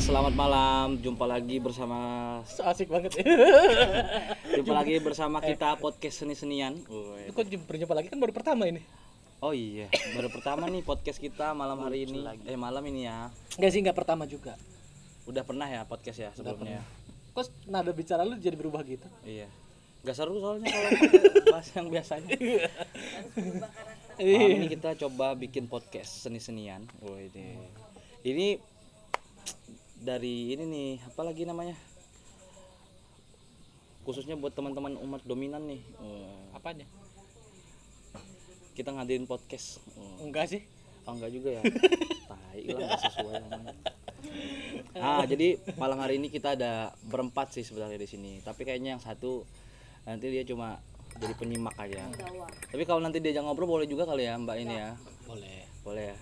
selamat malam. Jumpa lagi bersama So asik banget jumpa lagi bersama kita podcast seni-senian. Lu kok jumpa berjumpa lagi kan baru pertama ini. Oh iya, baru pertama nih podcast kita malam hari ini. Eh malam ini ya. Enggak sih, enggak pertama juga. Udah pernah ya podcast ya sebelumnya. Kok nada bicara lu jadi berubah gitu? Iya. Gak seru soalnya kalau bahas yang biasanya. Iya. Malam ini kita coba bikin podcast seni-senian. Oh ini. Ini dari ini nih, apa lagi namanya? Khususnya buat teman-teman umat dominan nih. Oh, Apanya? kita ngadain podcast. Oh. Enggak sih. Oh enggak juga ya. Tai lah enggak sesuai namanya. Ah, jadi malam hari ini kita ada berempat sih sebenarnya di sini. Tapi kayaknya yang satu nanti dia cuma jadi penyimak aja. Tapi kalau nanti diajak ngobrol boleh juga kali ya Mbak ini ya. Boleh. Boleh ya.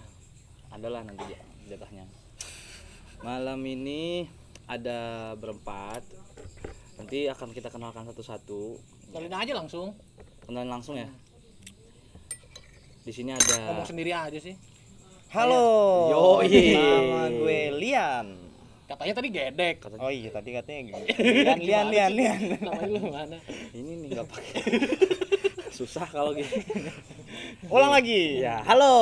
Adalah nanti dia jatahnya. Malam ini ada berempat. Nanti akan kita kenalkan satu-satu. Kalian aja langsung. Kenalan langsung ya. Di sini ada Ngomong sendiri aja sih. Halo. Yoi. Nama gue Lian. Katanya tadi gedek. Kata- Oh iya tadi katanya gitu. Lian Lian Lian Lian. Namanya lu mana? ini nih nggak pakai susah kalau gitu Ulang lagi. ya halo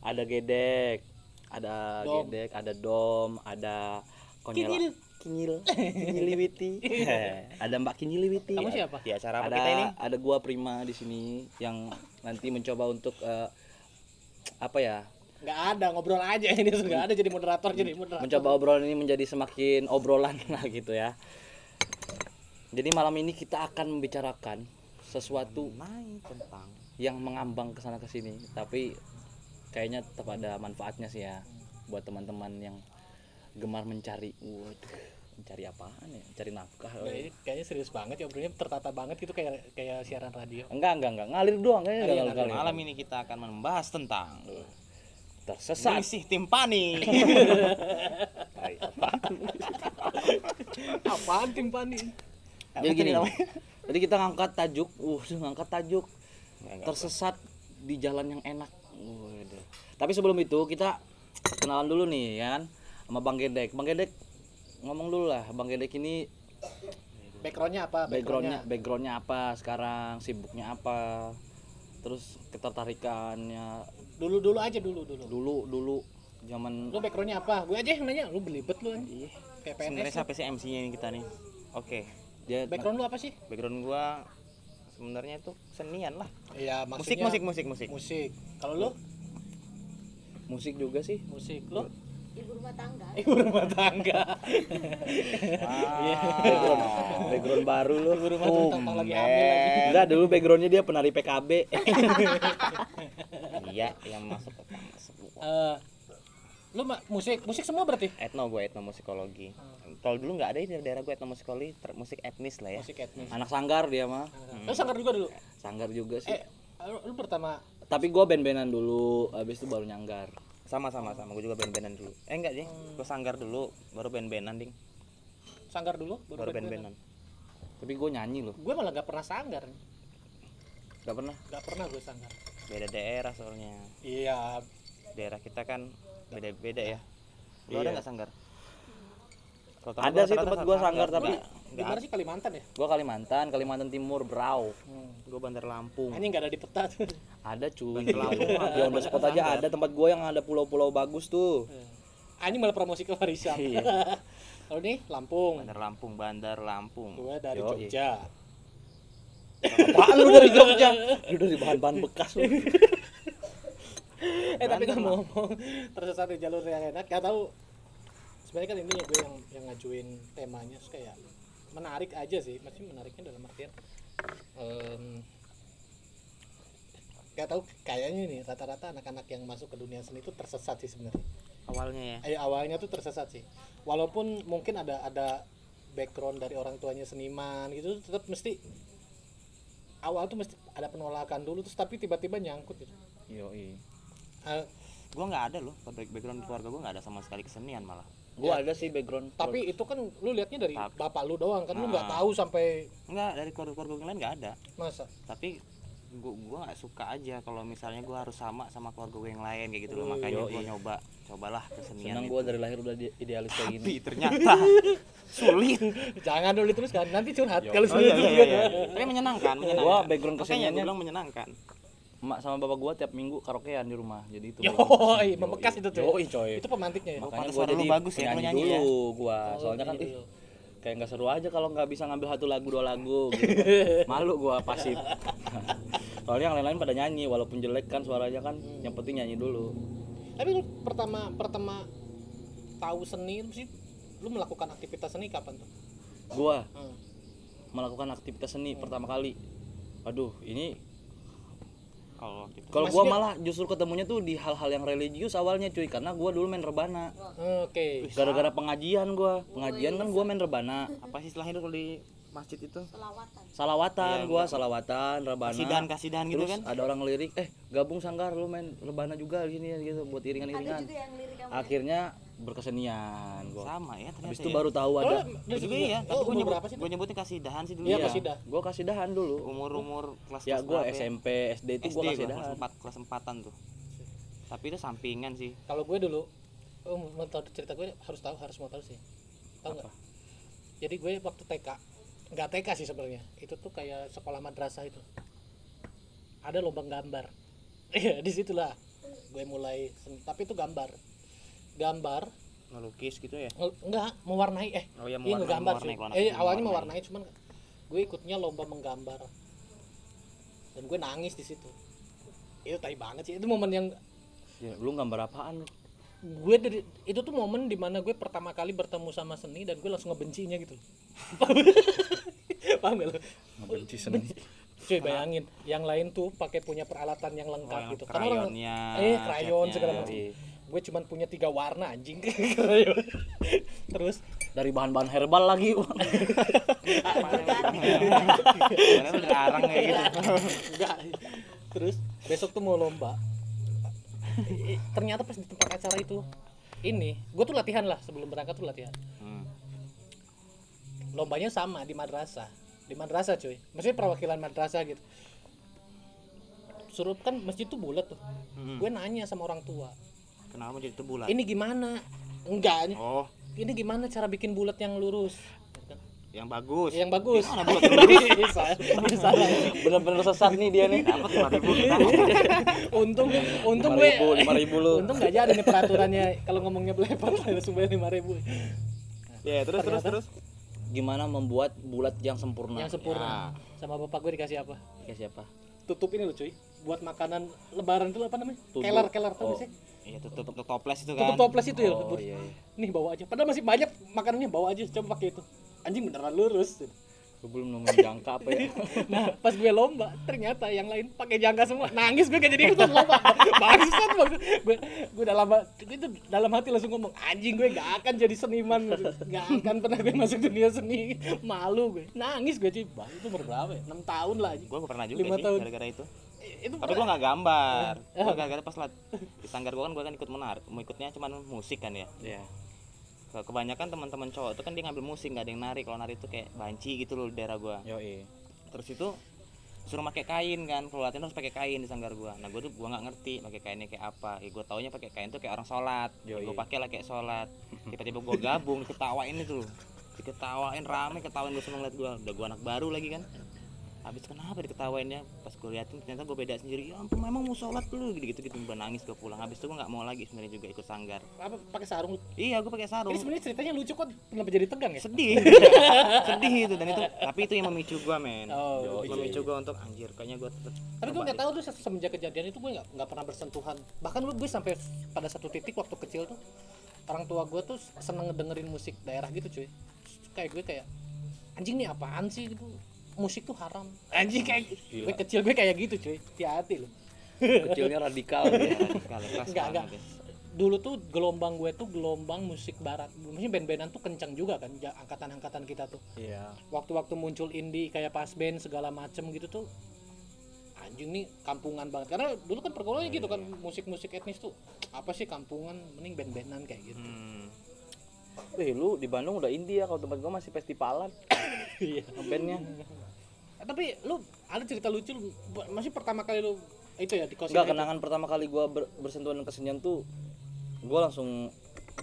ada gedek ada Dom. gedek ada dom ada konyol Kinyil. kinyil kinyiliwiti ada mbak kinyiliwiti Kamu siapa? Di acara apa ada kita ini? ada gua prima di sini yang nanti mencoba untuk eh, apa ya Enggak ada, ngobrol aja ini enggak ada jadi moderator jadi moderator. mencoba obrolan ini menjadi semakin obrolan lah gitu ya. Jadi malam ini kita akan membicarakan sesuatu Main tentang yang mengambang ke sana ke sini, tapi kayaknya tetap ada manfaatnya sih ya buat teman-teman yang gemar mencari, waduh, mencari apaan ya? Mencari nafkah. Nah, ini kayaknya serius banget ya obrolannya tertata banget gitu kayak kayak siaran radio. Enggak, enggak, enggak, ngalir doang kayaknya Iya, enggak ngalir. malam ini kita akan membahas tentang Tersesat. Selisih timpani. Apaan timpani? Jadi gini, jadi kita ngangkat tajuk, uh, ngangkat tajuk Enggak, tersesat di jalan yang enak. Tapi sebelum itu kita kenalan dulu nih ya kan sama Bang Gedek. Bang Gedek ngomong dulu lah, Bang Gedek ini Backgroundnya apa? backgroundnya backgroundnya apa sekarang, sibuknya apa, terus ketertarikannya Dulu dulu aja dulu dulu. dulu dulu zaman Lu backgroundnya apa? Gue aja yang nanya, lu belibet lu aja. Kayak Sebenarnya siapa sih MC-nya ini kita nih? Oke. dia Background lu apa sih? Background gua sebenarnya itu senian lah. Iya, Musik musik musik musik. musik. Kalau lu musik juga sih. musik lu ibu rumah tangga ibu rumah tangga. Iya. Background, background baru lu. Ibu rumah tangga lagi hamil lagi. Enggak dulu backgroundnya dia penari PKB. Iya, yang masuk ke kampus. Eh, lu ma- musik musik semua berarti? Etno gue etnomusikologi. Kalau dulu nggak ada di daerah gue etnomusikologi, ter- musik etnis lah ya. Musik etnis. Anak sanggar dia mah. Lu sanggar juga dulu. Sanggar juga sih. Eh, lu, lu pertama Tapi gua band-bandan dulu, habis itu baru nyanggar. Sama sama sama, gue juga band-bandan dulu. Eh enggak sih, gue sanggar dulu, baru band-bandan ding, sanggar dulu baru band-bandan. Tapi gua nyanyi loh, Gue malah gak pernah sanggar. gak pernah. Gak pernah gue sanggar. Beda daerah soalnya. Iya, Daerah kita kan beda-beda ya. Lu Iya. ada nggak sanggar? Tempat Ada gua sih tempat gua sanggar, tapi di mana sih Kalimantan ya? gua Kalimantan, Kalimantan Timur, Brau. Hmm. gue Bandar Lampung. Ini nggak ada di peta tuh. Ada cuy. Bandar Lampung Di on spot aja ada tempat gua yang ada pulau-pulau bagus tuh. Ini malah promosi ke Marisa. Iya. Kalau nih Lampung, Bandar Lampung, Bandar Lampung. gue dari Yoi. Jogja. Apaan lu dari Jogja? Lu dari bahan-bahan bekas lu. eh tapi ngomong-ngomong tersesat di jalur yang enak, gak tahu. Sebenarnya kan ini gue yang yang ngajuin temanya terus kayak menarik aja sih, masih menariknya dalam artian em, gak tahu kayaknya nih rata-rata anak-anak yang masuk ke dunia seni itu tersesat sih sebenarnya. Awalnya ya. eh awalnya tuh tersesat sih walaupun mungkin ada ada background dari orang tuanya seniman gitu tetap mesti awal tuh mesti ada penolakan dulu terus tapi tiba-tiba nyangkut gitu Yoi. Eh, Gue nggak ada loh, back- background keluarga gue nggak ada sama sekali kesenian malah. Gua ada sih background. tapi itu kan lu liatnya dari Tapi- bapak lu doang kan lu nggak Ah. tahu sampai Enggak, dari keluarga-keluarga yang lain nggak ada. masa? Tapi gua gua nggak suka aja kalau misalnya gua harus sama sama keluarga gue yang lain kayak gitu loh. Makanya Yoi. gua nyoba cobalah kesenian senang gue dari lahir udah idealis kayak tapi gini ternyata sulit. Jangan dulu terus kan, nanti curhat kalau oh, sudah iya, iya, iya. tapi menyenangkan menyenangkan. Gua background Makanya keseniannya- gua bilang menyenangkan emak sama bapak gue tiap minggu karaokean di rumah jadi itu Yoi, membekas itu tuh. Yoi, coy Itu pemantiknya ya. Makanya lu jadi bagus ya, nyanyi ya. dulu gua Oh, soalnya kan ih, kayak nggak seru aja kalau nggak bisa ngambil satu lagu dua lagu gitu. malu gua pasif soalnya yang lain-lain pada nyanyi walaupun jelek kan suaranya kan yang penting nyanyi dulu Tapi lu pertama pertama tahu seni lu sih lu melakukan aktivitas seni kapan tuh? gua Hmm. melakukan aktivitas seni pertama kali aduh ini kalau gitu. Kalau gua Maksudnya- malah justru ketemunya tuh di hal-hal yang religius awalnya cuy. Karena gua dulu main rebana. Oke. gara-gara pengajian gua. Pengajian kan gua main rebana. Apa sih istilahnya itu kalau di masjid itu? Salawatan. Iya, gua. gua- salawatan rebana. Kasidan kasidan gitu Terus kan? ada orang lirik, eh gabung sanggar lu main rebana juga di sini gitu buat iringan-iringan. Akhirnya berkesenian gua. sama ya ternyata Habis itu ya. baru tahu Oh, ada Gua dari juga situ iya ya? tapi Oh, gue umur nyebut sih? gue nyebutin kasidahan sih dulu Iya, ya kasidah. Gua kasih dahan dulu. umur umur kelas Ya kelas gua berapa ya? SMP, SD itu SD gua kasih gua kelas dahan. empat kelas empatan tuh tapi itu sampingan sih Kalau gue dulu oh, mau tahu cerita gue harus tahu harus mau tahu sih. Tahu nggak? Jadi gue waktu TK nggak TK sih sebenarnya. Itu tuh kayak sekolah madrasah itu. Ada lomba gambar. Iya, di situlah gue mulai tapi itu gambar. Gambar. Ngelukis gitu ya? Enggak mewarnai eh. Oh iya, iya mewarnai- ngegambar mewarnai, cuy. kalau anak eh awalnya mewarnai. mewarnai cuman gue ikutnya lomba menggambar. Dan gue nangis di situ. Itu tai banget sih. Itu momen yang Ya, lu gambar apaan lu? gue dari itu tuh momen di mana gue pertama kali bertemu sama seni dan gue langsung ngebencinya gitu paham gak lo Ngebenci seni. cuy bayangin. Yang lain tuh pakai punya peralatan yang lengkap Oh, yang gitu. Karena orang eh krayon segala macam. Iya. Gue cuman punya tiga warna anjing. Terus Dari bahan-bahan herbal lagi. Arang kayak gitu? Enggak. Terus besok tuh mau lomba. Ternyata pas di tempat acara itu ini gue tuh latihan lah sebelum berangkat tuh latihan. Hmm. lombanya sama di madrasah. Di madrasah cuy. Maksudnya perwakilan madrasah gitu. Suruh kan masjid tuh bulat tuh. Hmm. gue nanya sama orang tua kenapa jadi itu bulat? Ini gimana? Enggak. Oh. Ini gimana cara bikin bulat yang lurus? Yang bagus. Yang bagus. Gimana bulat salah. Bener-bener sesat nih dia nih. dapat lima ribu. Untung untung Lima gue ribu, lima ribu lu. untung nggak jadi nih peraturannya. Kalau ngomongnya belepat langsung bayar lima ribu. Ya terus terus terus. Gimana membuat bulat yang sempurna? yang sempurna. Sama bapak gue dikasih apa? Kayak siapa? tutup ini loh cuy. Buat makanan lebaran itu apa namanya? Tubuh. keler keler tuh Oh. sih iya tutup tutup toples itu tutup kan toples itu ya Oh iya. iya. nih bawa aja. Padahal masih banyak makanannya bawa aja. Coba pakai itu. Anjing beneran lurus. Gue belum nemuin jangka apa ya. nah pas gue lomba ternyata yang lain pakai jangka semua. Nangis gue gak jadi ikutan lomba. Bangsat bang gue gue udah lama itu dalam hati langsung ngomong anjing gue gak akan jadi seniman. Gak akan pernah gue masuk dunia seni. Malu gue nangis gue cuy. Bang itu berapa ya? Enam tahun lah gue pernah juga Lima sih tahun. gara-gara itu itu tapi gue nggak gambar. Gue gara-gara pas lat di sanggar gue kan gue kan ikut menarik mau ikutnya cuman musik kan ya. Iya. Ke- kebanyakan teman-teman cowok itu kan dia ngambil musik nggak ada yang nari. Kalau nari itu kayak banci gitu loh di daerah gue terus itu suruh pakai kain kan kalau latihan harus pakai kain di sanggar gua. Nah gua tuh gua nggak ngerti pakai kainnya kayak apa. Ya gua taunya pakai kain tuh kayak orang sholat. Ya, gua pakai lah kayak sholat. Tiba-tiba gua gabung diketawain itu. Diketawain rame ketawain gua semua ngeliat gua. Udah gua anak baru lagi kan habis kenapa diketawainnya pas gue liatin ternyata gue beda sendiri. Ya ampun memang mau sholat dulu gitu gitu. Gitu gue nangis gue pulang. Habis itu gue nggak mau lagi sebenarnya juga ikut sanggar. Apa pakai sarung? Iya gue pakai sarung. Ini sebenarnya ceritanya lucu kok kenapa jadi tegang ya? Sedih. Sedih itu dan itu tapi itu yang memicu gue men. Oh, iya, memicu gue untuk anjir kayaknya gue tetap tapi gue nggak tahu tuh se- semenjak kejadian itu gue nggak nggak pernah bersentuhan. Bahkan gue sampai pada satu titik waktu kecil tuh orang tua gue tuh seneng dengerin musik daerah gitu cuy. Kayak gue kayak anjing nih apaan sih? Gitu musik tuh haram. Anjing kayak gue kecil gue kayak gitu cuy. Hati-hati loh. Kecilnya radikal ya. Radikal, keras Enggak, enggak. banget ya. dulu tuh gelombang gue tuh gelombang musik barat. Maksudnya band-bandan tuh kencang juga kan angkatan-angkatan kita tuh. Iya. waktu-waktu muncul indie kayak pas band segala macem gitu tuh anjing nih kampungan banget. Karena dulu kan pergaulannya gitu kan musik-musik etnis tuh apa sih kampungan? Mending band-bandan kayak gitu. Hmm. Wih lu di Bandung udah India kalau tempat gua masih festivalan. Iya. Bandnya. Eh, tapi lu ada cerita lucu lu masih pertama kali lu itu ya di kos Enggak, kenangan pertama kali gua ber- bersentuhan dengan kesenian tuh gua langsung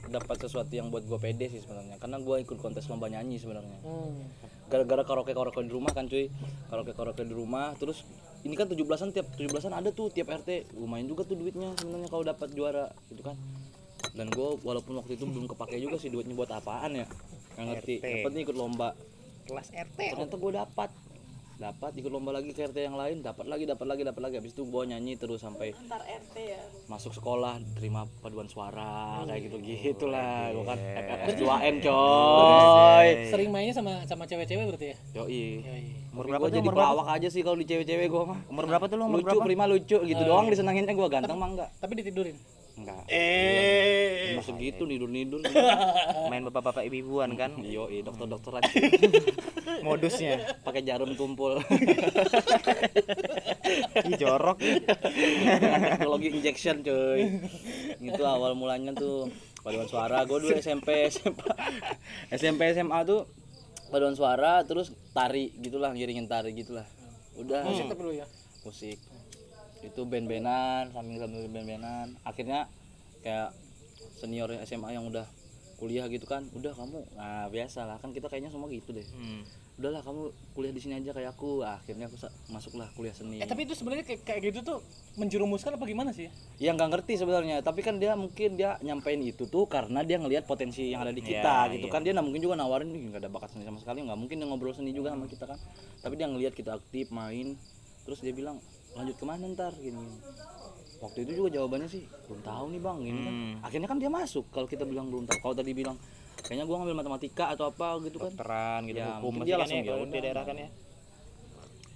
dapat sesuatu yang buat gua pede sih sebenarnya. Karena gua ikut kontes lomba nyanyi sebenarnya. Hmm. gara-gara karaoke karaoke di rumah kan cuy. Karaoke karaoke di rumah terus ini kan 17-an tiap 17-an ada tuh tiap RT lumayan juga tuh duitnya sebenarnya kalau dapat juara gitu kan. Dan gue walaupun waktu itu belum kepake juga sih duitnya buat apaan ya nggak ngerti. RT. yang penting ikut lomba. Kelas RT ternyata gue dapat dapat ikut lomba lagi ke RT yang lain dapat lagi dapat lagi dapat lagi. Habis itu gue nyanyi terus sampai antar RT ya. masuk sekolah terima paduan suara kayak gitu gitulah. Gue kan FFS 2N coy. Sering mainnya sama sama cewek-cewek berarti ya? Yoi. Yoi. umur berapa gua tuh jadi umur berapa? pelawak aja sih kalau di cewek-cewek gua mah. umur berapa tuh lu umur Lucu, berapa? prima lucu gitu doang disenanginnya gua ganteng mah enggak. tapi ditidurin Enggak. eh Masuk gitu nidur-nidur. main bapak-bapak ibu-ibuan kan Yo, iya dokter-dokteran modusnya pakai jarum tumpul. Ih, jorok teknologi injection cuy. Gitu awal mulanya tuh paduan suara. Gua dulu SMP, SMA. SMP SMA tuh paduan suara terus tari gitulah ngiringin tari gitulah. Udah musik tapi lu ya musik itu band-bandan sambil sambil band-bandan. Akhirnya kayak senior SMA yang udah kuliah gitu kan udah kamu nah biasa lah. Kan kita kayaknya semua gitu deh. Hmm. udahlah kamu kuliah di sini aja kayak aku. Ah, akhirnya aku masuklah kuliah seni. Eh tapi itu sebenarnya kayak, kayak gitu tuh menjerumuskan apa gimana sih? Ya nggak ngerti sebenarnya. Tapi kan dia mungkin dia nyampein itu tuh karena dia ngelihat potensi yang ada di kita Iya, gitu iya. kan. Dia nggak mungkin juga nawarin nih nggak ada bakat seni sama sekali. Nggak mungkin dia ngobrol seni juga sama kita kan. Tapi dia ngelihat kita aktif main. Terus dia bilang lanjut ke mana ntar gini, gini. waktu itu juga jawabannya sih belum tahu nih bang gini kan Hmm. akhirnya kan dia masuk kalau kita bilang belum tahu kalau tadi bilang kayaknya gua ngambil matematika atau apa gitu kan Dokteran gitu Ya, hukum dia kan langsung ya kalau ya di daerah kan ya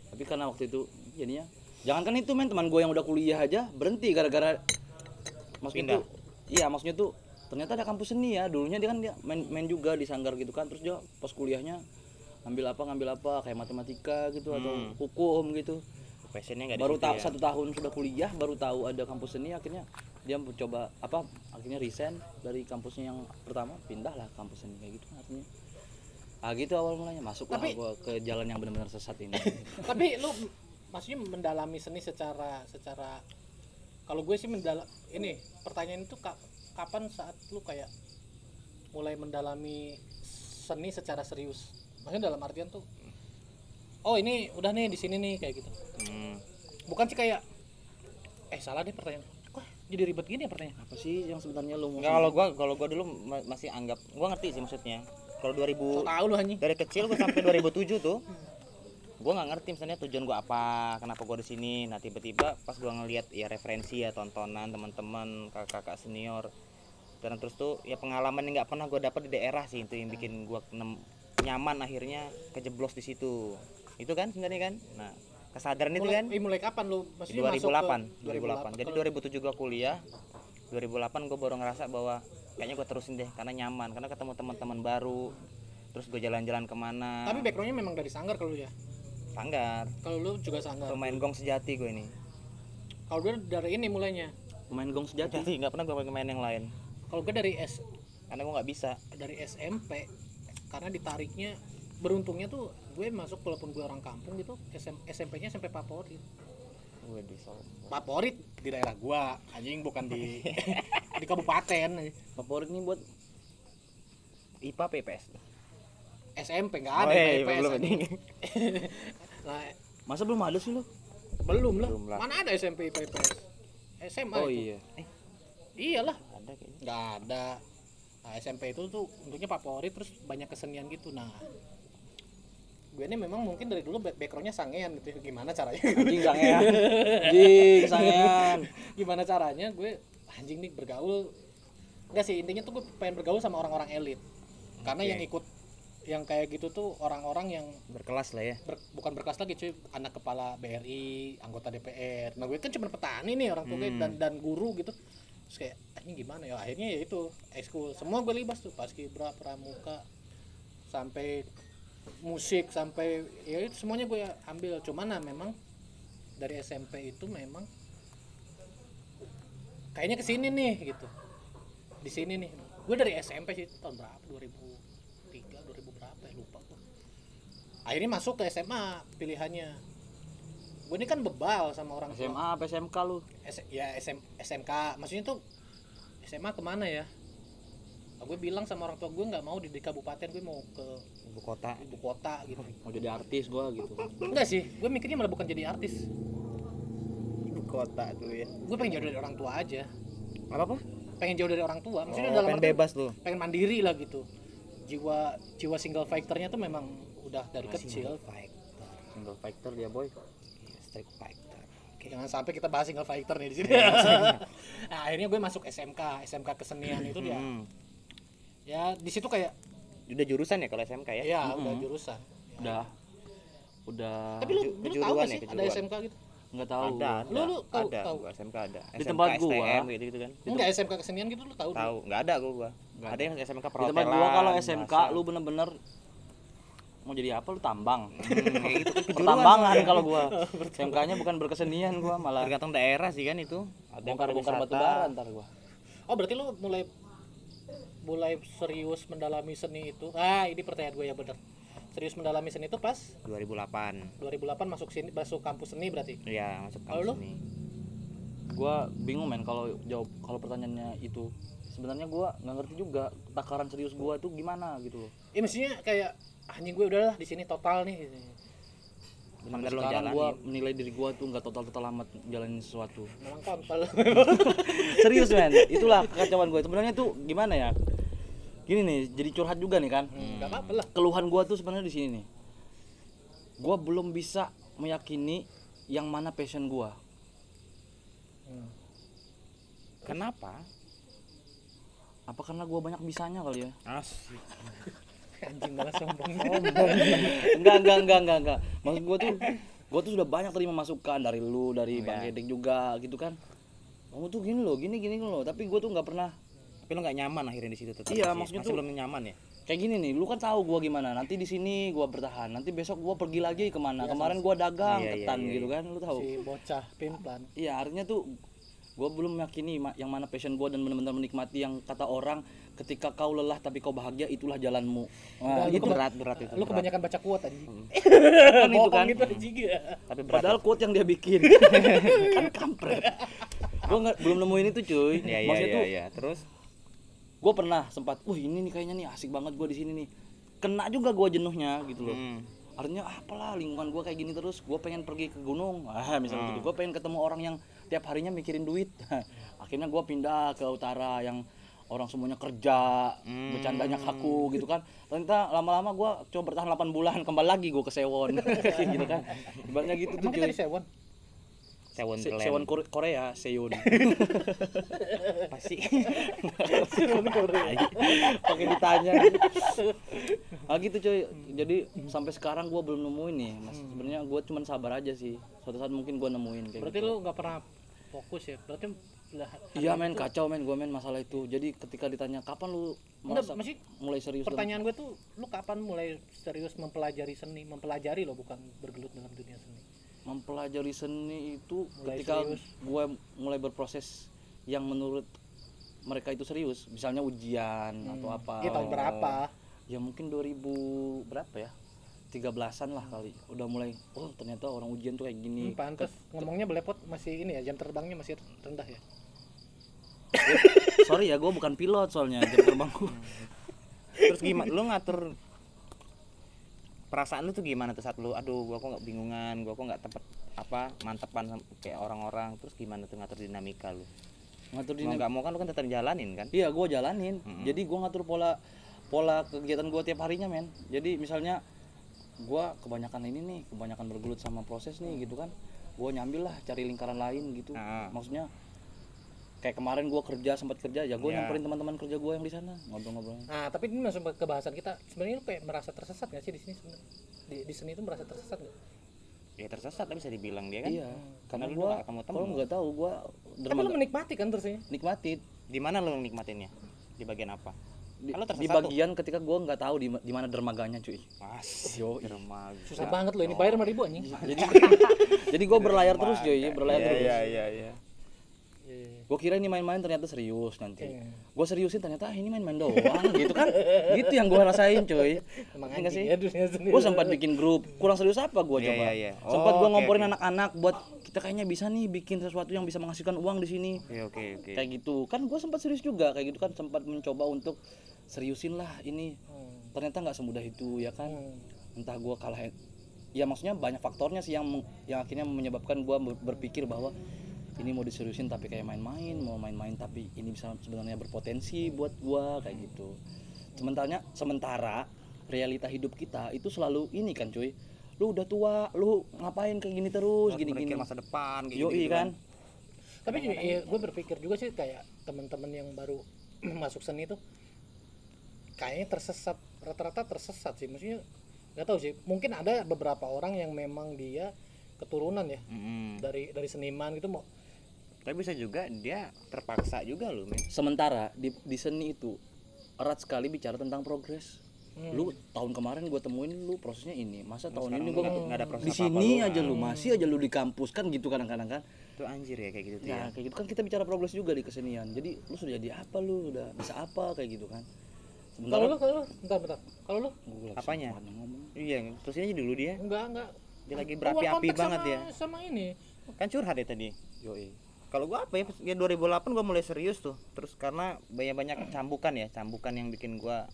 tapi karena waktu itu jadinya jangankan itu men teman gue yang udah kuliah aja berhenti gara-gara maksudnya Pindah. tuh iya maksudnya tuh ternyata ada kampus seni ya dulunya dia kan dia main, main juga di sanggar gitu kan terus dia pas kuliahnya ngambil apa ngambil apa kayak matematika gitu atau Hmm. hukum gitu passionnya nggak baru tahu ya. satu tahun sudah kuliah baru tahu ada kampus seni akhirnya dia mencoba apa akhirnya resign dari kampusnya yang pertama pindah lah kampus seni kayak gitu artinya. Ah gitu awal mulanya masuklah Tapi- gua ke jalan yang benar-benar sesat ini. Tapi lu maksudnya mendalami seni secara secara kalau gue sih mendalam ini pertanyaan itu ka- kapan saat lu kayak mulai mendalami seni secara serius? Maksudnya dalam artian tuh oh ini udah nih di sini nih kayak gitu. Hmm. bukan sih kayak eh salah deh pertanyaan. Kok jadi ribet gini ya pertanyaan? Apa sih yang sebenarnya mau Nggak, kalau gua kalau gua dulu ma- masih anggap gua ngerti sih maksudnya. Kalau 2000 so tau lu anjing. dari kecil gua sampai 2007 tuh gua nggak ngerti misalnya tujuan gua apa kenapa gua di sini. Nah tiba-tiba pas gua ngelihat ya referensi ya tontonan teman-teman kakak-kakak senior dan terus tuh ya pengalaman yang nggak pernah gua dapat di daerah sih itu yang bikin gua nyaman akhirnya kejeblos di situ itu kan sebenarnya kan? Nah kesadaran itu mulai, kan? eh, mulai kapan lu? Maksudnya masuk ke 2008 2008 jadi 2007 gua kuliah. 2008 gue baru ngerasa bahwa kayaknya gue terusin deh karena nyaman. Karena ketemu teman-teman baru terus gue jalan-jalan ke mana. Tapi backgroundnya memang dari sanggar kalau lu ya? Sanggar. Kalau lu juga sanggar. Pemain gong sejati gue ini. Kalau gue dari ini mulainya? Pemain gong sejati? Nggak pernah gue main yang lain. Kalau gue dari S karena gue nggak bisa. Dari SMP karena ditariknya beruntungnya tuh gue masuk walaupun gue orang kampung gitu SM, SMP-nya SMP favorit favorit di daerah gua anjing bukan di di kabupaten. Favorit nih buat IPA PPS SMP nggak Oh, ada iya, belum anjing. ini. nah, masa belum ada sih lo? belum lah. Belum lah. mana ada SMP IPS SMA oh itu. iya. Iyalah. Ada kayaknya. Nggak ada. Nah, SMP itu tuh untuknya favorit terus banyak kesenian gitu. Nah gue ini memang mungkin dari dulu back- backgroundnya sangean gitu gimana caranya? Anjing sangean. Anjing sangean. Gimana caranya gue anjing nih bergaul. Enggak sih intinya tuh gue pengen bergaul sama orang-orang elit. Karena Oke. yang ikut yang kayak gitu tuh orang-orang yang berkelas lah ya. ber- bukan berkelas lagi cuy anak kepala BRI anggota DPR nah gue kan cuma petani nih orang tua gue Hmm. dan dan guru gitu. Terus kayak ini gimana ya? Akhirnya ya itu ekskul. Semua gue libas tuh paskibra pramuka sampai musik sampai ya itu semuanya gue ambil. Cuman nah memang dari SMP itu memang kayaknya ke sini nih gitu. Di sini nih. Gue dari SMP sih tahun berapa? 2003 2000 berapa ya? Lupa gue akhirnya masuk ke SMA pilihannya. Gue ini kan bebal sama orang tua. SMA apa SMK lu? S- ya SM, SMK maksudnya tuh SMA ke mana ya gue bilang sama orang tua gue nggak mau di, di kabupaten gue mau ke ibu kota. ibu kota gitu. Mau jadi artis gua gitu. Enggak sih gue mikirnya malah bukan jadi artis. Ibu kota tuh ya. Gue pengen jauh dari orang tua aja. Apa apa? Pengen jauh dari orang tua. Maksudnya oh, dalam pengen bebas tuh. pengen mandiri lah gitu. Jiwa jiwa single fighternya tuh memang udah dari kecil. single fighter dia boy. Street fighter Oke, jangan sampai kita bahas single fighter nih di sini. Nah akhirnya gue masuk SMK SMK kesenian itu dia. Hmm. Ya di situ kayak udah jurusan ya kalau SMK ya? Ya udah jurusan. Udah. Udah tapi lu, lu tahu kejuruan gak ya, sih ada kejuruan. SMK gitu? Nggak tahu. Ada gua. ada. Lu- lu tahu- ada tahu? gua SMK ada. Di SMK, tempat gua. STM gitu gitu kan. Enggak SMK kesenian gitu lu tahu? Tahu. Nggak ada gua. Nggak ada yang SMK di tempat perhotelan gua kalau SMK bahasa. lu bener-bener mau jadi apa lu tambang. Hmm, kayak gitu kan kejuruan pertambangan kalau gua. SMK-nya bukan berkesenian gua malah tergantung daerah sih kan itu. Ada yang bongkar-bongkar batu bara ntar gua. Oh berarti lu mulai mulai serius mendalami seni itu. Ah ini pertanyaan gue ya bener. Serius mendalami seni itu pas? 2008 2008 masuk sini masuk kampus seni berarti? Iya masuk Kalau lu? kampus ini gua bingung men kalau jawab kalau pertanyaannya itu. Sebenarnya gua nggak ngerti juga takaran serius gua tuh gimana gitu loh. Ya mestinya kayak anjing gue udahlah di sini total nih gitu. sekarang gua menilai diri gua tuh nggak total total amat jalanin sesuatu. Memang kontol serius men. Itulah kekacauan gue sebenarnya tuh gimana ya? Gini nih jadi curhat juga nih kan? Nggak apa-apa lah. Keluhan gua tuh sebenarnya di sini nih. Gua belum bisa meyakini yang mana passion gua. Kenapa? Apa karena gua banyak bisanya kali ya? Asik. Anjing malah sombong. Enggak enggak enggak enggak enggak. Maksud gua tuh gua tuh sudah banyak terima masukan dari lu dari Oh, bang iya. Gedek juga gitu kan kamu tuh gini loh gini gini loh. Tapi gua tuh nggak pernah tapi lo nggak nyaman akhirnya di situ tetap Iya, masih- maksudnya masih tuh- belum nyaman ya? Kayak gini nih lu kan tahu gua gimana. Nanti di sini gua bertahan nanti besok gua pergi lagi ke mana. Kemarin gua dagang Iya, iya, ketan iya, gitu kan lu tahu. Si bocah pimplan Iya artinya tuh gue belum meyakini yang mana passion gue dan benar-benar menikmati yang kata orang ketika kau lelah tapi kau bahagia itulah jalanmu. Nah, gitu. keba- berat berat itu lu berat. kebanyakan baca quote tadi Kan itu kan. gitu ya tapi berat. Padahal quote yang dia bikin. Kan kampret. Gue belum nemuin itu cuy. iya iya Maksudnya iya tuh iya terus gue pernah sempat, wah ini nih kayaknya nih asik banget gue di sini nih. Kena juga gue jenuhnya gitu loh. Hmm. Artinya ah, apalah lingkungan gue kayak gini terus, gue pengen pergi ke gunung, ah misalnya Hmm. gitu. Gue pengen ketemu orang yang tiap harinya mikirin duit. Akhirnya gue pindah ke utara yang orang semuanya kerja, Hmm. bercandanya kaku gitu kan. Ternyata lama-lama gue coba bertahan 8 bulan, kembali lagi gue ke Sewon, gitu kan. Ibaratnya gitu tuh emang kita cuy. di Sewon Sewon Se- Clan. Sewon Kore- Korea, Seon. pasti Pakai ditanya. ah gitu cuy. Jadi sampai sekarang gue belum nemuin nih. Mas, sebenarnya gue cuman sabar aja sih. Suatu saat mungkin gue nemuin kayak berarti gitu. lu nggak pernah fokus ya berarti Iya men kacau men gue men masalah itu. Jadi ketika ditanya kapan lu merasa masih mulai serius pertanyaan gue tuh lu kapan mulai serius mempelajari seni mempelajari loh bukan bergelut dalam dunia seni mempelajari seni itu Mulai ketika serius. gue mulai berproses yang menurut mereka itu serius, misalnya ujian atau apa. Iya tahun berapa Ya mungkin 2000 berapa ya? 13-an lah kali. Udah mulai oh ternyata orang ujian tuh kayak gini. hmm, pantas ngomongnya belepot masih ini ya jam terbangnya masih rendah ya Sorry ya, gue bukan pilot soalnya jam terbangku. terus gimana lu ngatur perasaan lu tuh gimana tuh saat lu aduh gua kok nggak bingungan gua kok nggak tempat apa mantepan kayak orang-orang terus gimana tuh ngatur dinamika lu Ngatur mau dinam- nggak mau kan lu kan tetap jalanin kan Iya, gue jalanin. Mm-mm. Jadi gue ngatur pola pola kegiatan gue tiap harinya, men. Jadi misalnya gue kebanyakan ini nih, kebanyakan bergelut sama proses nih, gitu kan. Gue nyambil lah, cari lingkaran lain gitu. Ah. Maksudnya kayak kemarin gue kerja sempat kerja, ya gue Iya. nyamperin teman-teman kerja gue yang di sana ngobrol-ngobrol. nah tapi ini masuk ke bahasan kita. Sebenarnya lu kayak merasa tersesat gak sih di sini sebenarnya? Di, di seni itu merasa tersesat gak? ya tersesat lah bisa dibilang dia kan. Iya, karena lu gue kalau temu. nggak tahu gue tapi lu menikmati kan tersenya nikmatin di mana lu nikmatinnya? Di bagian apa? Di, di bagian ketika gue nggak tahu di, di mana dermaganya cuy. mas Yo, dermaga. Susah banget loh ini. Bayar lima ribu anjing. Jadi jadi gue berlayar terus cuy, berlayar terus. iya iya iya. ya Iya. gue kira ini main-main ternyata serius nanti Iya. gue seriusin ternyata ah, ini main-main doang gitu kan gitu yang gue rasain cuy Emang Iya nggak anjing sih ya gue sempat bikin grup kurang serius apa gue Iya, coba iya, iya. sempat gue Oh, oke, ngomporin anak-anak buat kita kayaknya bisa nih bikin sesuatu yang bisa menghasilkan uang di sini Oke oke oke. kayak gitu kan gue sempat serius juga kayak gitu kan sempat mencoba untuk seriusin lah ini Hmm. ternyata nggak semudah itu ya kan Hmm. entah gue kalah ya maksudnya banyak faktornya sih yang yang akhirnya menyebabkan gue berpikir bahwa ini mau diseriusin tapi kayak main-main mau main-main tapi ini bisa sebenarnya berpotensi buat gue kayak gitu. Sementara sementara realita hidup kita itu selalu ini kan cuy. Lu udah tua lu ngapain kayak gini terus gini-gini. berpikir masa depan kayak yoi gitu kan? Tapi ya, gue berpikir juga sih kayak teman-teman yang baru masuk seni itu kayaknya tersesat rata-rata tersesat sih. Maksudnya nggak tahu sih mungkin ada beberapa orang yang memang dia keturunan ya. Mm-mm. dari dari seniman gitu mau Tapi bisa juga dia terpaksa juga loh, men. sementara di, di seni itu erat sekali bicara tentang progres Hmm. lu tahun kemarin gue temuin lu prosesnya ini masa tahun sekarang ini gue nggak- ada proses di sini lu. aja lu masih aja lu di kampus kan gitu kadang-kadang kan Itu anjir ya kayak gitu tuh ya ya. kayak gitu kan kita bicara progres juga di kesenian jadi lu sudah jadi apa lu udah bisa apa kayak gitu kan kalau lu kalau lu bentar bentar kalau lu Apanya? Iya, terus ini dulu dia. enggak enggak Dia lagi berapi-api banget sama, ya. sama ini Kan curhat ya tadi. yoi Kalau gua apa ya? Ya 2008 gua mulai serius tuh. Terus karena banyak-banyak cambukan ya, cambukan yang bikin gua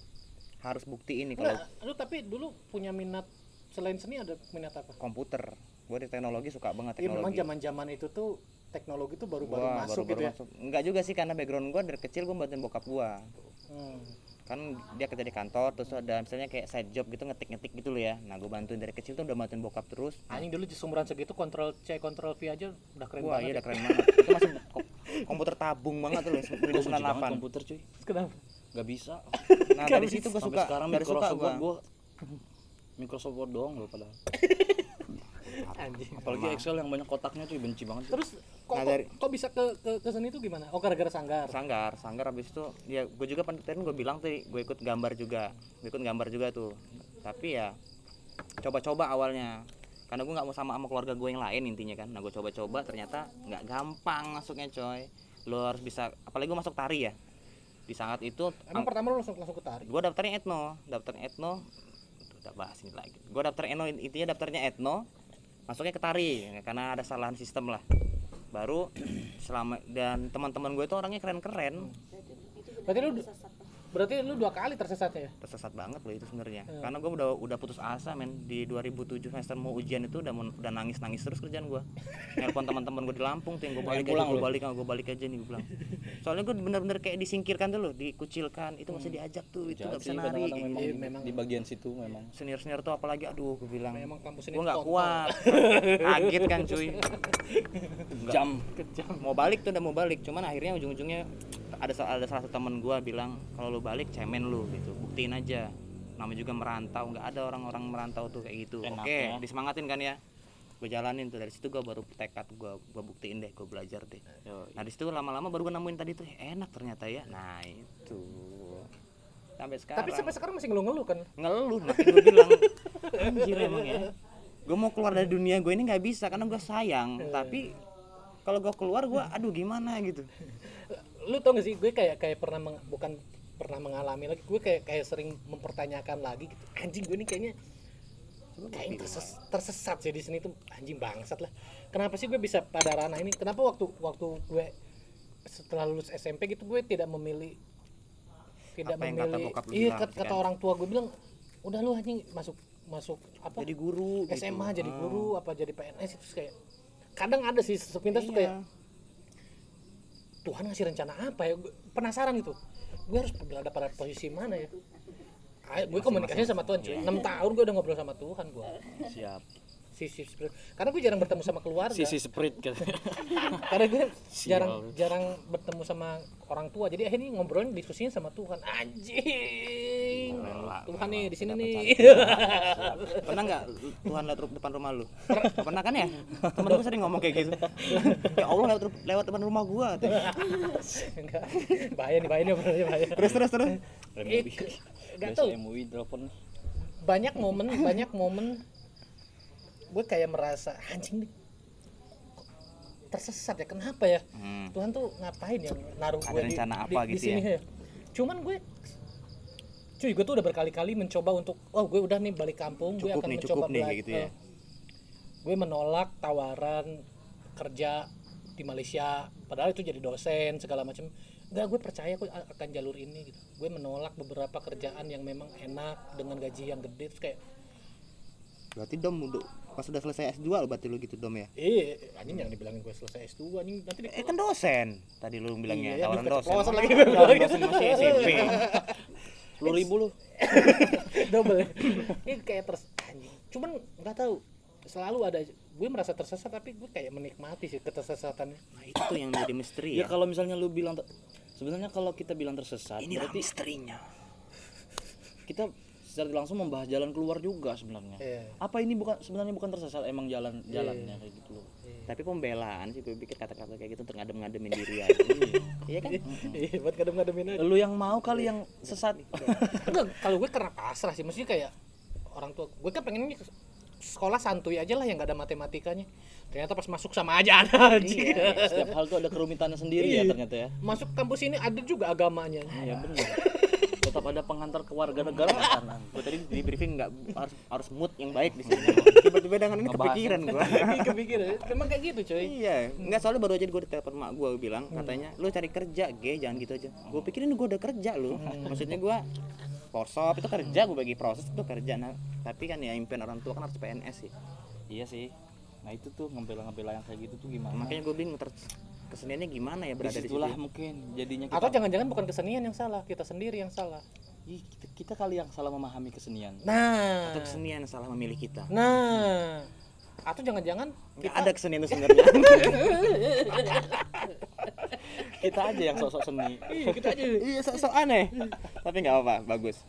harus bukti ini kalau lu tapi dulu punya minat selain seni ada minat apa komputer. Gua di teknologi suka banget Iya memang teknologi. zaman-zaman itu tuh teknologi tuh baru-baru Wah, masuk baru-baru gitu ya. masuk. Enggak juga sih karena background gua dari kecil gua bantuin bokap gua. Hmm. Kan dia kerja di kantor terus ada misalnya kayak side job gitu ngetik-ngetik gitu loh ya. Nah, gua bantuin dari kecil tuh udah bantuin bokap terus. Anjing dulu seumuran segitu kontrol C kontrol V aja udah keren Wah, iya banget. udah keren banget. Itu masih ko- komputer tabung banget tuh benci banget 98. komputer cuy Kenapa? nggak bisa Nah, dari situ gua sampai suka. sekarang dari suka gua Microsoft Word doang loh padahal Anjing. apalagi Excel yang banyak kotaknya cuy benci banget Terus kok, Nah, kok- dari- kok bisa ke, ke ke seni itu gimana? Oh gara-gara sanggar. sanggar sanggar habis itu ya gue juga penelitian gue bilang tuh gue ikut gambar juga. Gue ikut gambar juga tuh. Tapi ya coba-coba awalnya. Karena gue nggak mau sama sama keluarga gue yang lain intinya kan. Nah gue coba-coba ternyata nggak gampang masuknya coy. Lo harus bisa apalagi gue masuk tari ya. Di saat itu Emang pertama lu langsung langsung ke tari. gue daftarnya etno. Daftar etno Tuh, udah bahas ini lagi. Gue daftar etno intinya daftarnya etno masuknya ke tari karena ada kesalahan sistem lah. Baru selama dan teman-teman gue itu orangnya keren-keren. Berarti lu berarti lu dua kali tersesatnya ya? tersesat banget loh itu sebenarnya Hmm. karena gue udah udah putus asa men di 2007 semester mau ujian itu udah udah nangis nangis terus kerjaan gue nelpon teman-teman gue di Lampung tuh yang gue balik pulang aja gue lu? balik gue balik aja nih gue bilang soalnya gue bener-bener kayak disingkirkan tuh loh dikucilkan itu masih diajak tuh itu Jahat nggak bisa nari kadang-kadang memang, Iya, di- memang. di bagian situ memang senior senior tuh apalagi aduh gue bilang Memang kampus ini gue nggak kuat kaget kan cuy jam Kejam. mau balik tuh udah mau balik cuman akhirnya ujung-ujungnya ada ada salah satu temen gue bilang kalau lu balik cemen lu gitu. Buktiin aja. Namanya juga merantau nggak ada orang-orang merantau tuh kayak gitu. Oke ya. disemangatin kan ya? Gue jalanin tuh. Dari situ gue baru tekad gue gue buktiin deh gue belajar deh. Nah di situ lama-lama baru gue nemuin tadi tuh eh, enak ternyata ya. Nah itu. Sampai sekarang. Tapi sampai sekarang masih ngeluh-ngeluh kan? ngeluh makanya gue bilang. Anjir emang ya. Gue mau keluar dari dunia gue ini nggak bisa karena gue sayang. Tapi kalau gue keluar gue aduh gimana? gitu Lu tau gak sih gue kayak kayak pernah meng- bukan pernah mengalami lagi gue kayak kayak sering mempertanyakan lagi gitu. Anjing gue ini kayaknya kayaknya terses- tersesat sih di sini tuh anjing bangsat lah. Kenapa sih gue bisa pada ranah ini? Kenapa waktu waktu gue setelah lulus SMP gitu gue tidak memilih tidak Apa yang kata memilih lu iya bilang, kata, kata kan? orang tua gue bilang udah lu anjing masuk masuk apa jadi guru gitu. SMA jadi Ah. guru apa jadi PNS itu kayak kadang ada sih sepintas tuh kayak Iya. Tuhan ngasih rencana apa ya? Penasaran gitu. Gue harus berada pada posisi mana ya? Gue komunikasinya sama Tuhan cuy. Iya. 6 tahun gue udah ngobrol sama Tuhan gue siap sisi spirit karena gue jarang bertemu sama keluarga. Sisi spirit kan. Karena gue jarang jarang bertemu sama orang tua. Jadi akhirnya ngobrolin diskusinya sama Tuhan. Anjing. Tuhan nih di sini nih. pernah nggak Tuhan lewat depan rumah lu? Pernah. Kan ya? Temen gue sering ngomong kayak gitu. Ya Allah lewat lewat depan rumah. Enggak. bahaya nih bahaya nih bahaya. Terus terus terus. Eh, nggak Biasa tahu MUI telepon banyak momen banyak momen gue kayak merasa anjing nih tersesat ya kenapa ya Hmm. Tuhan tuh ngapain yang naruh gue di, rencana di- apa di gitu sini ya? Cuman gue cuy gue tuh udah berkali-kali mencoba untuk oh gue udah nih balik kampung gue Cukup akan nih, mencoba cukup nih, gitu ya. eh, gue menolak tawaran kerja di Malaysia padahal itu jadi dosen segala macam enggak gue percaya gue akan jalur ini gitu gue menolak beberapa kerjaan yang memang enak dengan gaji yang gede terus kayak Berarti Dom udah pas udah selesai S2 lo berarti lu gitu Dom ya? eh anjing jangan dibilangin gue selesai S2 anjing nanti di Eh kan dosen. Tadi lu bilangnya Iya, tawaran dosen. keceplosan lagi. Tawaran dosen masih SMP. Sepuluh ribu lu. double ini kayak terus anjing cuman nggak tahu selalu ada gue merasa tersesat tapi gue kayak menikmati sih ketersesatannya Nah, itu yang jadi misteri Ya ya. kalau misalnya lu bilang sebenarnya kalau kita bilang tersesat Inilah berarti misterinya. kita secara langsung membahas jalan keluar juga sebenarnya. Iya. Apa ini bukan sebenarnya bukan tersesat emang jalan jalannya kayak gitu loh. Tapi pembelaan sih gue pikir kata-kata kayak gitu untuk ngadem-ngademin diri aja. Iya kan? iya buat kadang-kadang aja Lu yang mau kali yang sesat. enggak kalau gue karena pasrah sih maksudnya kayak orang tua gue kan pengen sekolah santuy aja lah yang gak ada matematikanya ternyata pas masuk sama aja ada anjing Setiap hal tuh ada kerumitannya sendiri ya Iya. ternyata ya. masuk kampus ini ada juga agamanya Iya benar. Tetap ada pengantar kewarganegaraan. Gue tadi di briefing nggak harus harus mood yang baik di sini. Tiba-tiba dengan ini kepikiran gue. kepikiran memang kayak gitu coy Iya, nggak soalnya baru aja gue ditelepon mak gue bilang katanya lu cari kerja, ge jangan gitu aja. Gue pikirin gue udah kerja lu. Maksudnya gue Forsop itu kerja, gue bagi proses itu kerja. Nah, tapi kan ya impian orang tua kan harus PNS sih. Iya sih. Nah itu tuh ngebela-ngebela yang kayak gitu tuh gimana? Makanya gue bingung ter keseniannya gimana ya berada di situ. Mungkin jadinya kita, atau jangan-jangan bukan kesenian yang salah kita sendiri yang salah Ih, kita, kita kali yang salah memahami kesenian. nah Atau kesenian yang salah memilih kita. nah atau jangan-jangan Nggak ada kesenian itu sebenarnya. Kita aja yang sok-sok seni. iya kita aja iya, sok-sok aneh. tapi nggak apa-apa, bagus.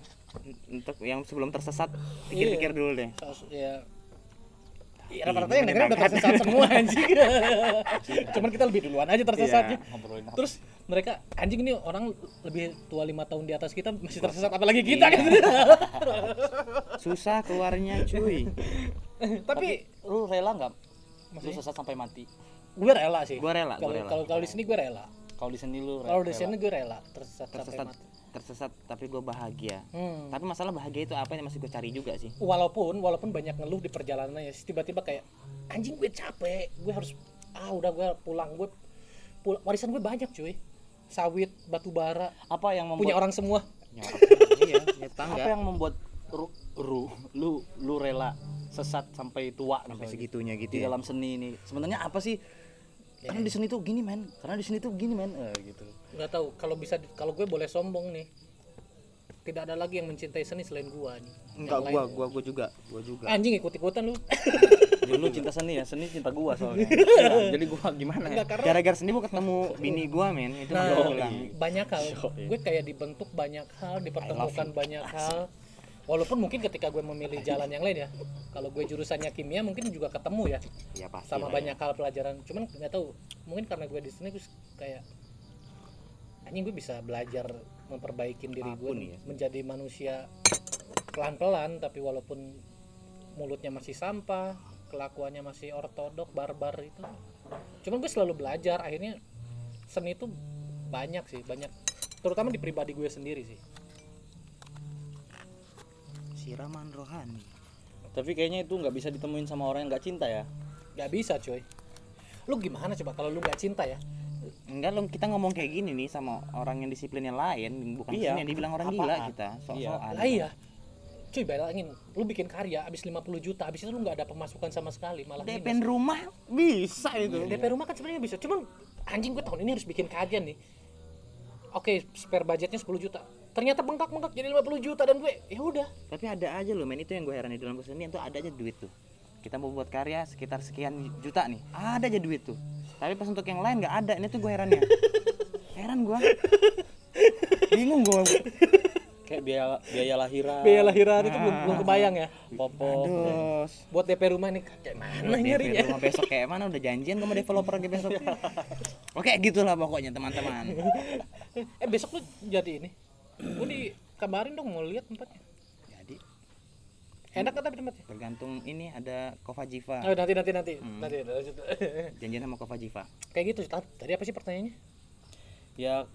Untuk yang sebelum tersesat, pikir-pikir dulu deh. Ya Iya, rata-rata yang dengerin udah tersesat semua anjing. Cuman kita lebih duluan aja tersesatnya. Apa? Terus mereka anjing ini orang lebih tua lima tahun di atas kita masih tersesat apalagi kita Iya. kan. Susah keluarnya, cuy. Tapi Lu rela nggak? Lu sesat sampai mati. gue rela sih. Gua rela, Kalau rela. kalau di sini gue rela. Kalau di seni lu Kalau di rela. sini gue rela tersesat, sampai Tersesat, mati. Tersesat tapi gue bahagia. Hmm. Tapi masalah bahagia itu apa yang masih gue cari juga sih. Walaupun walaupun banyak ngeluh di perjalanan ya tiba-tiba kayak anjing gue capek, gue harus ah udah gue pulang gue pul- warisan gue banyak cuy. Sawit, batu bara, Apa yang membuat punya orang semua. Ya, iya, ya apa yang membuat ru, ru lu lu rela sesat sampai tua Sampai segitunya di gitu ya. dalam seni ini sebenarnya apa sih karena di seni tuh gini men. Karena di seni tuh gini men. Eh, gitu. Nggak tahu kalau bisa kalau gue boleh sombong nih. Tidak ada lagi yang mencintai seni selain gua nih. Enggak, gua, lain- gua, gua juga, gua juga. anjing ikut ikutan lu dulu cinta seni ya? Seni cinta gua soalnya. Ya, jadi gua gimana ya? Enggak, karena Gara-gara seni gua ketemu bini gua, men. Itu Nah, banyak hal. Gue kayak dibentuk banyak hal dipertemukan banyak hal walaupun mungkin ketika gue memilih jalan yang lain ya kalau gue jurusannya kimia mungkin juga ketemu ya Ya pasti. sama ya. banyak hal pelajaran cuman nggak tahu mungkin karena gue di sini gue kayak anjing gue bisa belajar memperbaiki diri gue ya. menjadi manusia pelan-pelan tapi walaupun mulutnya masih sampah kelakuannya masih ortodok barbar itu cuman gue selalu belajar akhirnya seni itu banyak sih banyak terutama di pribadi gue sendiri sih Siraman rohani. tapi kayaknya itu nggak bisa ditemuin sama orang yang nggak cinta ya nggak bisa coy lu gimana coba kalau lu nggak cinta ya Enggak lo kita ngomong kayak gini nih sama orang yang disiplinnya lain, bukan Iya. yang dibilang orang Apaan? gila kita, sok-sokan. lah iya cuy bayangin lu bikin karya abis 50 juta abis itu lu nggak ada pemasukan sama sekali malah DP minus. rumah bisa itu. DP rumah kan sebenarnya bisa cuman anjing gue tahun ini harus bikin karya nih oke spare budgetnya 10 juta ternyata bengkak bengkak jadi 50 juta dan gue ya udah Tapi ada aja loh men itu yang gue heran di dalam kesenian tuh ada aja duit tuh. Kita mau buat karya sekitar sekian juta nih, ada aja duit tuh. Tapi pas untuk yang lain nggak ada, ini tuh gue herannya. Heran gue. Bingung gue. kayak biaya biaya lahiran biaya lahiran itu belum, belum kebayang ya popok Aduh. buat DP rumah nih kayak mana DP nyarinya rumah besok kayak mana udah janjian sama developer ke besok. Oke gitulah pokoknya teman-teman. eh besok lu jadi ini gue dikabarin dong mau lihat tempatnya. Jadi. Enak kan tapi tempatnya? Tergantung ini ada Kova Jiva. Oh, nanti nanti nanti. Hmm. nanti lanjut. janjian sama Kova Jiva. Kayak gitu tadi apa sih pertanyaannya? Ya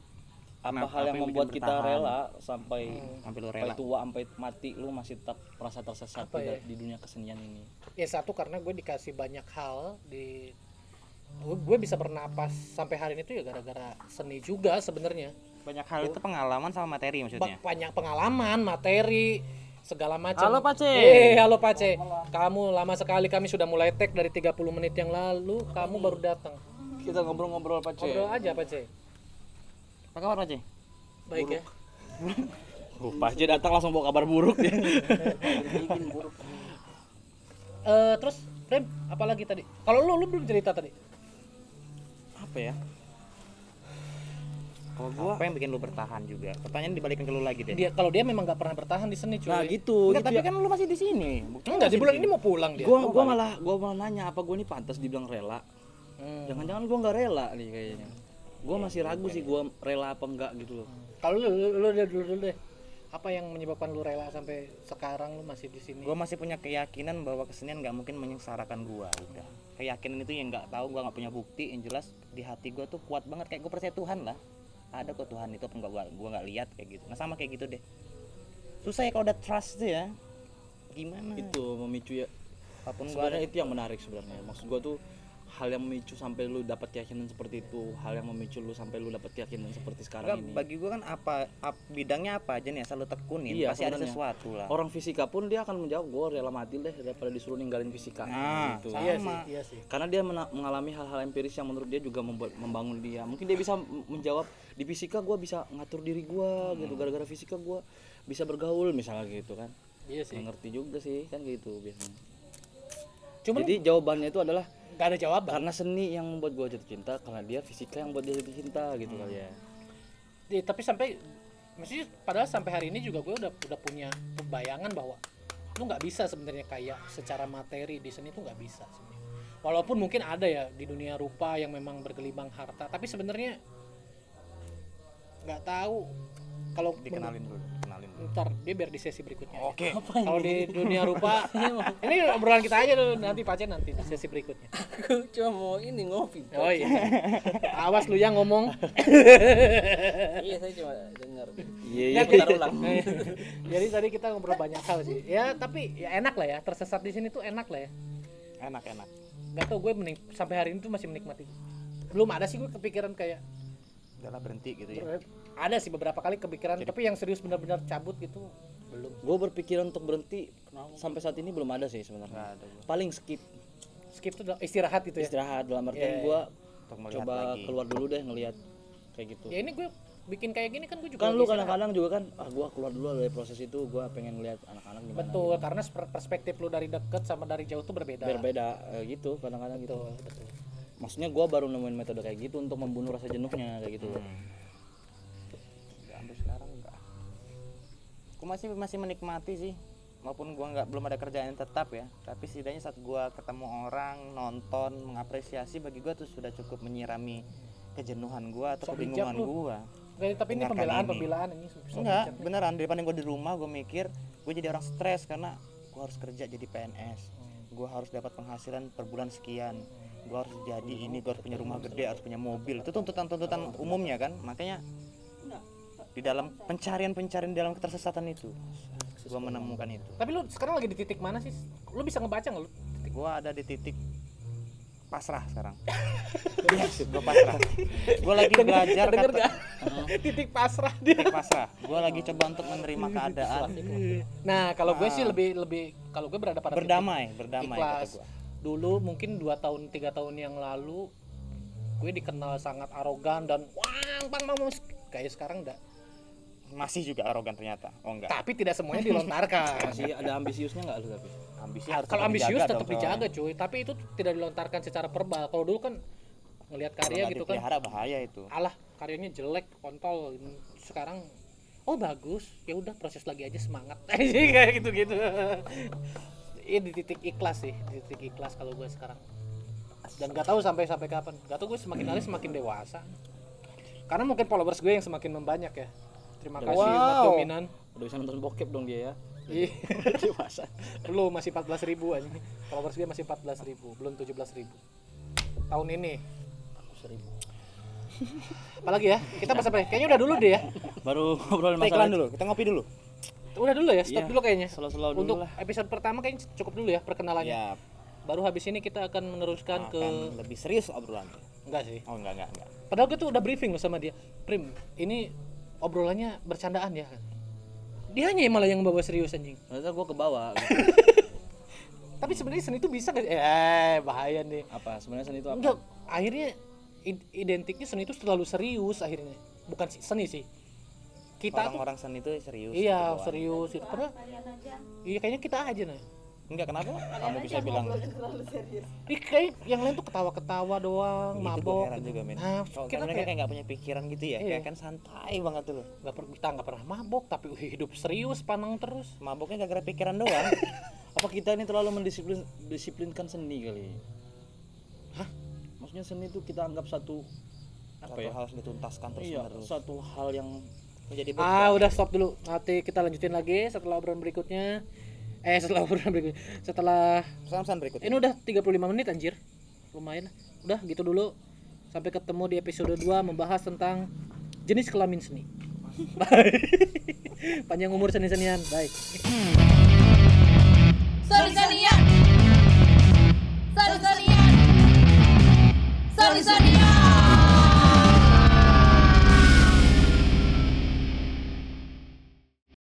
apa Kenapa- hal yang membuat kita bertahan? rela sampai sampai lu sampai rela. tua sampai mati lu masih tetap merasa tersesat Apa di, ya? di dunia kesenian ini? Ya satu karena gue dikasih banyak hal di gue, gue bisa bernapas sampai hari ini tuh ya gara-gara seni juga sebenarnya banyak hal itu pengalaman sama materi maksudnya? Banyak pengalaman materi segala macam. Halo, Pace. eh halo Pace kamu lama sekali kami sudah mulai tag dari 30 menit yang lalu. Kamu baru datang. Kita ngobrol-ngobrol apa ngobrol aja Pace apa kabar Pak C? baik ya? Oh, pas aja datang langsung bawa kabar buruk. Ya Eh, terus Frame apalagi tadi? Kalau lu lu belum cerita tadi? Apa ya Kalau gua apa yang bikin lu bertahan juga? Pertanyaan dibalikin ke lu lagi deh. dia kalau dia memang nggak pernah bertahan di seni cuy nah gitu Enggak, gitu tapi ya. kan lu masih di sini. Enggak di bulan ini mau pulang dia gua gua malah gua malah nanya apa gua ini pantas dibilang rela Hmm. jangan-jangan gua nggak rela nih kayaknya gua masih ragu sih gua rela apa enggak gitu loh Kalau lu, lu, lu deh dulu, dulu deh. Apa yang menyebabkan lu rela sampai sekarang lu masih di sini? Gua masih punya keyakinan bahwa kesenian nggak mungkin menyengsarakan gua udah. Keyakinan itu yang nggak tahu, gua nggak punya bukti. Yang jelas di hati gua tuh kuat banget kayak gua percaya Tuhan lah. Ada kok Tuhan itu apa enggak gua gua nggak lihat kayak gitu. Nah sama kayak gitu deh. Susah ya kalau udah trust tuh ya. Gimana? itu memicu ya Apa pun gua sebenarnya itu yang menarik sebenarnya maksud gua tuh hal yang memicu sampai lu dapat keyakinan seperti itu hal yang memicu lu sampai lu dapat keyakinan seperti sekarang Enggak, ini bagi gua kan apa, ap- bidangnya apa aja nih asal lu tekunin Iya, pasti ada sesuatu lah. orang fisika pun dia akan menjawab gua rela mati deh daripada disuruh ninggalin fisika Nah, gitu sama. Iya sih, iya sih. karena dia mena- mengalami hal-hal empiris yang menurut dia juga membuat membangun dia mungkin dia bisa menjawab di fisika gua bisa ngatur diri gua gitu gara-gara fisika gua bisa bergaul misalnya gitu kan Iya sih. ngerti juga sih kan gitu biasanya Cuman jadi jawabannya itu adalah nggak ada jawaban. karena seni yang membuat gua jatuh cinta karena dia fisika yang membuat dia jatuh cinta gitu kali ya tapi sampai maksudnya padahal sampai hari ini juga gue udah udah punya bayangan bahwa lu nggak bisa sebenarnya kayak secara materi di seni tuh nggak bisa sebenarnya. Walaupun mungkin ada ya di dunia rupa yang memang bergelimang harta, tapi sebenarnya nggak tahu kalau dikenalin dulu, kenalin dulu. ntar dia biar di sesi berikutnya. Oke. Kalau di dunia rupa, ini obrolan kita aja dulu nanti Pace nanti di sesi berikutnya. aku cuma mau ini ngopi Oh iya. Awas lu yang ngomong. iya saya cuma dengar iya iya, putar ulang Jadi tadi kita ngobrol banyak hal sih. Ya tapi ya enak lah ya. Tersesat di sini tuh enak lah ya. Enak enak. Gak tau gue menik sampai hari ini tuh masih menikmati. Belum ada sih gue kepikiran kayak Udahlah berhenti gitu ya. ada sih beberapa kali kepikiran tapi yang serius benar-benar cabut gitu belum. gue berpikiran untuk berhenti sampai saat ini belum ada sih sebenarnya ada paling skip Skip tuh adalah istirahat gitu ya. istirahat dalam artian Iya, gua Untuk melihat coba lagi. keluar dulu deh ngelihat kayak gitu Ya ini gue bikin kayak gini kan gue juga kan lu kadang-kadang juga kan ah gua keluar dulu dari proses itu gua pengen ngeliat anak-anak gimana betul karena sper- perspektif lu dari deket sama dari jauh tuh berbeda. berbeda eh, gitu kadang-kadang gitu betul. Maksudnya gua baru nemuin metode kayak gitu untuk membunuh rasa jenuhnya kayak gitu Nggak, sampai sekarang enggak. Aku masih masih menikmati sih. Maupun gua nggak belum ada kerjaan yang tetap ya, tapi setidaknya saat gua ketemu orang, nonton, mengapresiasi bagi gua tuh sudah cukup menyirami kejenuhan gua atau Sok kebingungan bijak. Oke, tapi ini pembelaan ini. pembelaan ini. Enggak, beneran daripada gue di rumah gue mikir gue jadi orang stres karena gue harus kerja jadi PNS gue harus dapat penghasilan per bulan sekian gue harus jadi ini gue harus punya rumah gede harus punya mobil. Itu tuntutan-tuntutan umumnya kan? Makanya di dalam pencarian-pencarian dalam ketersesatan itu gue menemukan itu. Tapi lu sekarang lagi di titik mana sih? Lu bisa ngebaca nggak lu? gue ada di titik pasrah sekarang. Gue pasrah. Gue lagi belajar Denger kata, gak? titik pasrah dia. titik pasrah. Gue lagi coba untuk menerima keadaan. Nah, kalau gue sih lebih lebih kalau gue berada pada titik berdamai berdamai kata ikhlas. gue Dulu mungkin dua tahun tiga tahun yang lalu gue dikenal sangat arogan dan wang bang bang Bang." kayak sekarang enggak. masih juga arogan ternyata oh enggak Tapi tidak semuanya dilontarkan. masih ada ambisiusnya nggak lu tapi ambisi harus kalau ambisius dijaga tetap dong, dijaga cuy, tapi itu tidak dilontarkan secara verbal. Kalau dulu kan ngelihat karya gitu kan, bahaya itu alah karyanya jelek, kontol. Sekarang oh bagus, ya udah proses lagi aja semangat. kayak gitu-gitu. Ini di titik ikhlas sih, di titik ikhlas kalau gue sekarang. Dan gak tahu sampai sampai kapan. Gak tahu gue semakin hari semakin dewasa. Karena mungkin followers gue yang semakin membanyak ya. Terima kasih Wow. buat dominan. udah bisa nonton bokep dong dia ya Iya. dewasa Lu masih 14 ribu aja. Followers gue masih 14 ribu, belum 17 ribu. Tahun ini. seribu Apalagi ya? Kita bahas apa ya? Kayaknya udah dulu deh ya. baru ngobrolin Kita masalah iklan dulu, kita ngopi dulu. Udah dulu ya, stop Iya, dulu kayaknya. slow-slow dulu Untuk lah. episode pertama kayaknya cukup dulu ya perkenalannya. Ya, Baru habis ini kita akan meneruskan ke akan lebih serius obrolan. enggak sih. Oh enggak enggak enggak. Padahal gue tuh udah briefing loh sama dia. Prim, ini obrolannya bercandaan ya. Dia hanya malah yang bawa serius anjing. ternyata gue ke bawah gitu. Tapi sebenarnya seni itu bisa gak? Eh, bahaya nih. apa sebenarnya seni itu apa Enggak, akhirnya id- identiknya seni itu selalu serius akhirnya. Bukan si- seni sih. Kita tuh Orang-orang seni itu serius. iya gitu serius itu. Padahal iya kayaknya kita aja nah. Enggak kenapa? Kamu bisa bilang Ih, kayak yang lain tuh ketawa-ketawa doang, Itu gua mabok. gitu. juga men. Nah, Kalau kita mereka kayak nggak punya pikiran gitu ya, Iya. kayak kan santai banget tuh nggak pernah kita nggak pernah mabok tapi hidup serius panang terus. Maboknya gara-gara pikiran doang. apa kita ini terlalu mendisiplin disiplinkan seni kali hah maksudnya seni itu kita anggap satu apa Satu ya hal harus dituntaskan terus iya menerus. satu hal yang menjadi ah, beban. ah udah stop dulu. Nanti kita lanjutin lagi setelah obrolan berikutnya. Eh setelah obrolan berikutnya. Setelah pesan-pesan berikutnya. Ini udah 35 menit anjir. Lumayan. Udah gitu dulu. Sampai ketemu di episode 2 membahas tentang jenis kelamin seni. Bye. Panjang umur seni-senian. Bye. Seni-senian. Seni-senian. Seni-senian.